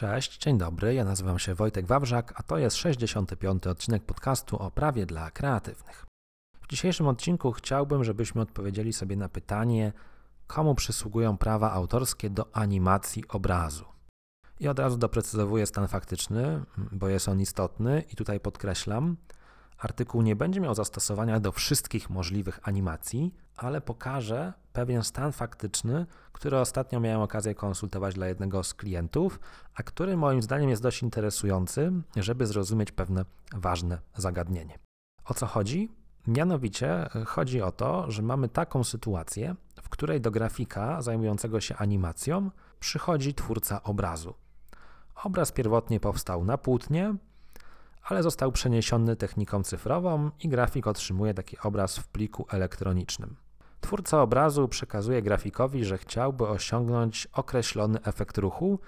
Cześć, dzień dobry. Ja nazywam się Wojtek Wawrzak, a to jest 65. odcinek podcastu o prawie dla kreatywnych. W dzisiejszym odcinku chciałbym, żebyśmy odpowiedzieli sobie na pytanie, komu przysługują prawa autorskie do animacji obrazu. I od razu doprecyzowuję stan faktyczny, bo jest on istotny i tutaj podkreślam, artykuł nie będzie miał zastosowania do wszystkich możliwych animacji, ale pokaże pewien stan faktyczny, który ostatnio miałem okazję konsultować dla jednego z klientów, a który moim zdaniem jest dość interesujący, żeby zrozumieć pewne ważne zagadnienie. O co chodzi? Mianowicie chodzi o to, że mamy taką sytuację, w której do grafika zajmującego się animacją przychodzi twórca obrazu. Obraz pierwotnie powstał na płótnie, ale został przeniesiony techniką cyfrową i grafik otrzymuje taki obraz w pliku elektronicznym. Twórca obrazu przekazuje grafikowi, że chciałby osiągnąć określony efekt ruchu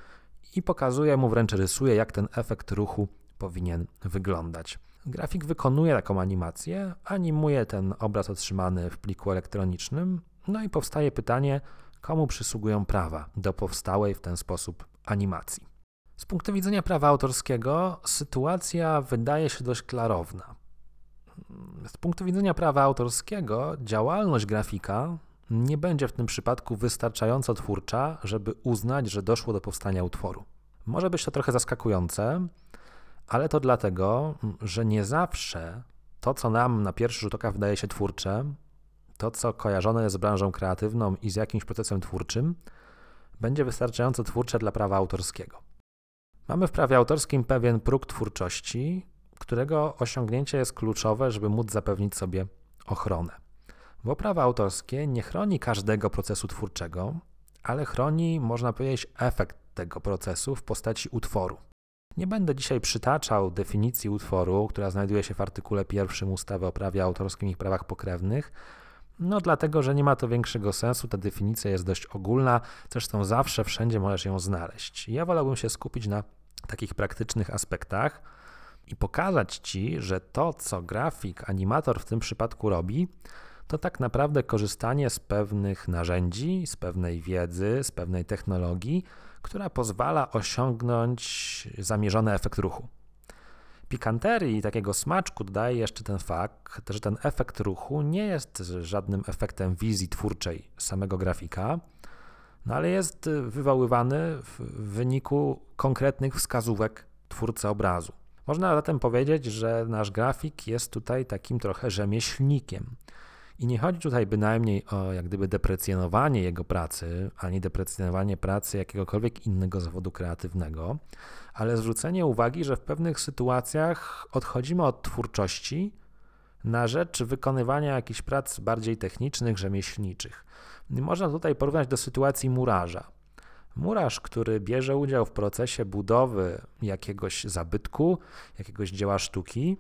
i pokazuje mu, wręcz rysuje, jak ten efekt ruchu powinien wyglądać. Grafik wykonuje taką animację, animuje ten obraz otrzymany w pliku elektronicznym, no i powstaje pytanie, komu przysługują prawa do powstałej w ten sposób animacji. Z punktu widzenia prawa autorskiego sytuacja wydaje się dość klarowna. Z punktu widzenia prawa autorskiego działalność grafika nie będzie w tym przypadku wystarczająco twórcza, żeby uznać, że doszło do powstania utworu. Może być to trochę zaskakujące, ale to dlatego, że nie zawsze to, co nam na pierwszy rzut oka wydaje się twórcze, to, co kojarzone jest z branżą kreatywną i z jakimś procesem twórczym, będzie wystarczająco twórcze dla prawa autorskiego. Mamy w prawie autorskim pewien próg twórczości, którego osiągnięcie jest kluczowe, żeby móc zapewnić sobie ochronę. Bo prawo autorskie nie chroni każdego procesu twórczego, ale chroni, można powiedzieć, efekt tego procesu w postaci utworu. Nie będę dzisiaj przytaczał definicji utworu, która znajduje się w artykule pierwszym ustawy o prawie autorskim i prawach pokrewnych, no dlatego, że nie ma to większego sensu, ta definicja jest dość ogólna, zresztą zawsze, wszędzie możesz ją znaleźć. Ja wolałbym się skupić na takich praktycznych aspektach i pokazać Ci, że to, co grafik, animator w tym przypadku robi, to tak naprawdę korzystanie z pewnych narzędzi, z pewnej wiedzy, z pewnej technologii, która pozwala osiągnąć zamierzony efekt ruchu. Pikanterii takiego smaczku dodaje jeszcze ten fakt, że ten efekt ruchu nie jest żadnym efektem wizji twórczej samego grafika, no ale jest wywoływany w wyniku konkretnych wskazówek twórcy obrazu. Można zatem powiedzieć, że nasz grafik jest tutaj takim trochę rzemieślnikiem. I nie chodzi tutaj bynajmniej o jak gdyby deprecjonowanie jego pracy, ani deprecjonowanie pracy jakiegokolwiek innego zawodu kreatywnego, ale zwrócenie uwagi, że w pewnych sytuacjach odchodzimy od twórczości na rzecz wykonywania jakichś prac bardziej technicznych, rzemieślniczych. Można tutaj porównać do sytuacji murarza. Murarz, który bierze udział w procesie budowy jakiegoś zabytku, jakiegoś dzieła sztuki,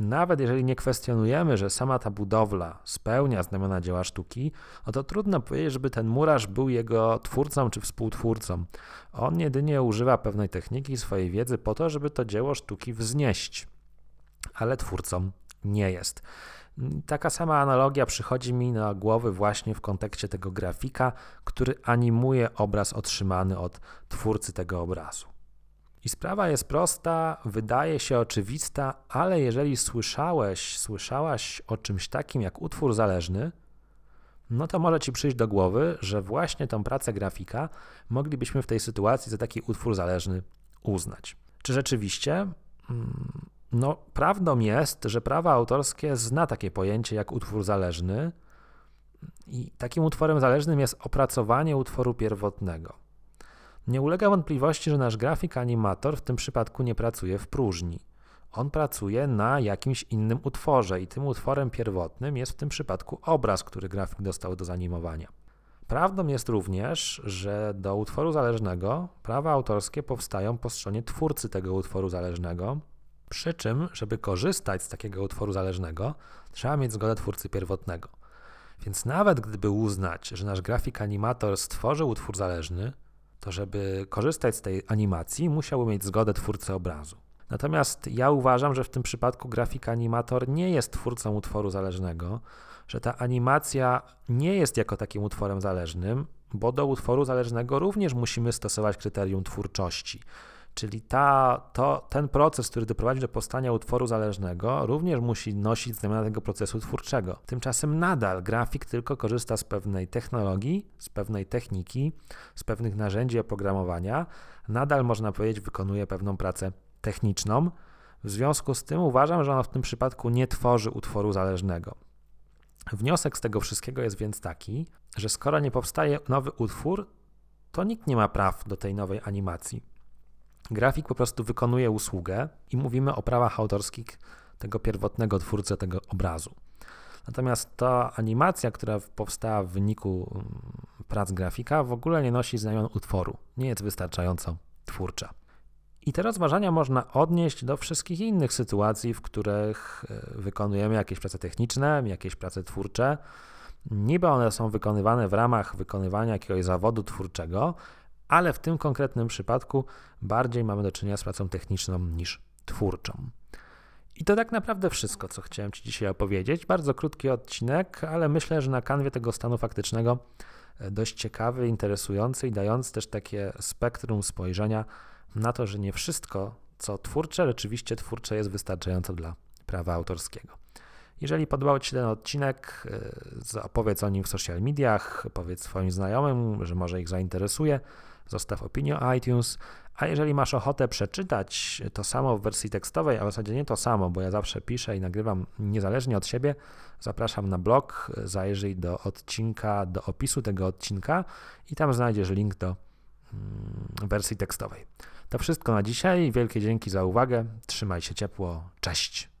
nawet jeżeli nie kwestionujemy, że sama ta budowla spełnia znamiona dzieła sztuki, no to trudno powiedzieć, żeby ten murarz był jego twórcą czy współtwórcą. On jedynie używa pewnej techniki, swojej wiedzy po to, żeby to dzieło sztuki wznieść, ale twórcą nie jest. Taka sama analogia przychodzi mi na głowy właśnie w kontekście tego grafika, który animuje obraz otrzymany od twórcy tego obrazu. I sprawa jest prosta, wydaje się oczywista, ale jeżeli słyszałeś, słyszałaś o czymś takim jak utwór zależny, no to może ci przyjść do głowy, że właśnie tą pracę grafika moglibyśmy w tej sytuacji za taki utwór zależny uznać. Czy rzeczywiście? Mm, no, prawdą jest, że prawa autorskie zna takie pojęcie jak utwór zależny, i takim utworem zależnym jest opracowanie utworu pierwotnego. Nie ulega wątpliwości, że nasz grafik animator w tym przypadku nie pracuje w próżni. On pracuje na jakimś innym utworze i tym utworem pierwotnym jest w tym przypadku obraz, który grafik dostał do zanimowania. Prawdą jest również, że do utworu zależnego prawa autorskie powstają po stronie twórcy tego utworu zależnego, przy czym, żeby korzystać z takiego utworu zależnego, trzeba mieć zgodę twórcy pierwotnego. Więc nawet gdyby uznać, że nasz grafik animator stworzył utwór zależny, to żeby korzystać z tej animacji, musiałby mieć zgodę twórcy obrazu. Natomiast ja uważam, że w tym przypadku grafik animator nie jest twórcą utworu zależnego, że ta animacja nie jest jako takim utworem zależnym, bo do utworu zależnego również musimy stosować kryterium twórczości. Czyli ta, to, ten proces, który doprowadzi do powstania utworu zależnego, również musi nosić znamiona tego procesu twórczego. Tymczasem nadal grafik tylko korzysta z pewnej technologii, z pewnej techniki, z pewnych narzędzi oprogramowania. Nadal, można powiedzieć, wykonuje pewną pracę techniczną. W związku z tym uważam, że ona w tym przypadku nie tworzy utworu zależnego. Wniosek z tego wszystkiego jest więc taki, że skoro nie powstaje nowy utwór, to nikt nie ma praw do tej nowej animacji. Grafik po prostu wykonuje usługę i mówimy o prawach autorskich tego pierwotnego twórcy tego obrazu. Natomiast ta animacja, która powstała w wyniku mm, prac grafika, w ogóle nie nosi znamion utworu, nie jest wystarczająco twórcza. I te rozważania można odnieść do wszystkich innych sytuacji, w których e, wykonujemy jakieś prace techniczne, jakieś prace twórcze. Niby one są wykonywane w ramach wykonywania jakiegoś zawodu twórczego, ale w tym konkretnym przypadku bardziej mamy do czynienia z pracą techniczną niż twórczą. I to tak naprawdę wszystko, co chciałem Ci dzisiaj opowiedzieć. Bardzo krótki odcinek, ale myślę, że na kanwie tego stanu faktycznego e, dość ciekawy, interesujący i dający też takie spektrum spojrzenia na to, że nie wszystko, co twórcze, rzeczywiście twórcze jest wystarczająco dla prawa autorskiego. Jeżeli podobał Ci się ten odcinek, e, opowiedz o nim w social mediach, powiedz swoim znajomym, że może ich zainteresuje zostaw opinię o iTunes. A jeżeli masz ochotę przeczytać to samo w wersji tekstowej, a w zasadzie nie to samo, bo ja zawsze piszę i nagrywam niezależnie od siebie, zapraszam na blog, zajrzyj do odcinka, do opisu tego odcinka i tam znajdziesz link do mm, wersji tekstowej. To wszystko na dzisiaj. Wielkie dzięki za uwagę. Trzymaj się ciepło. Cześć.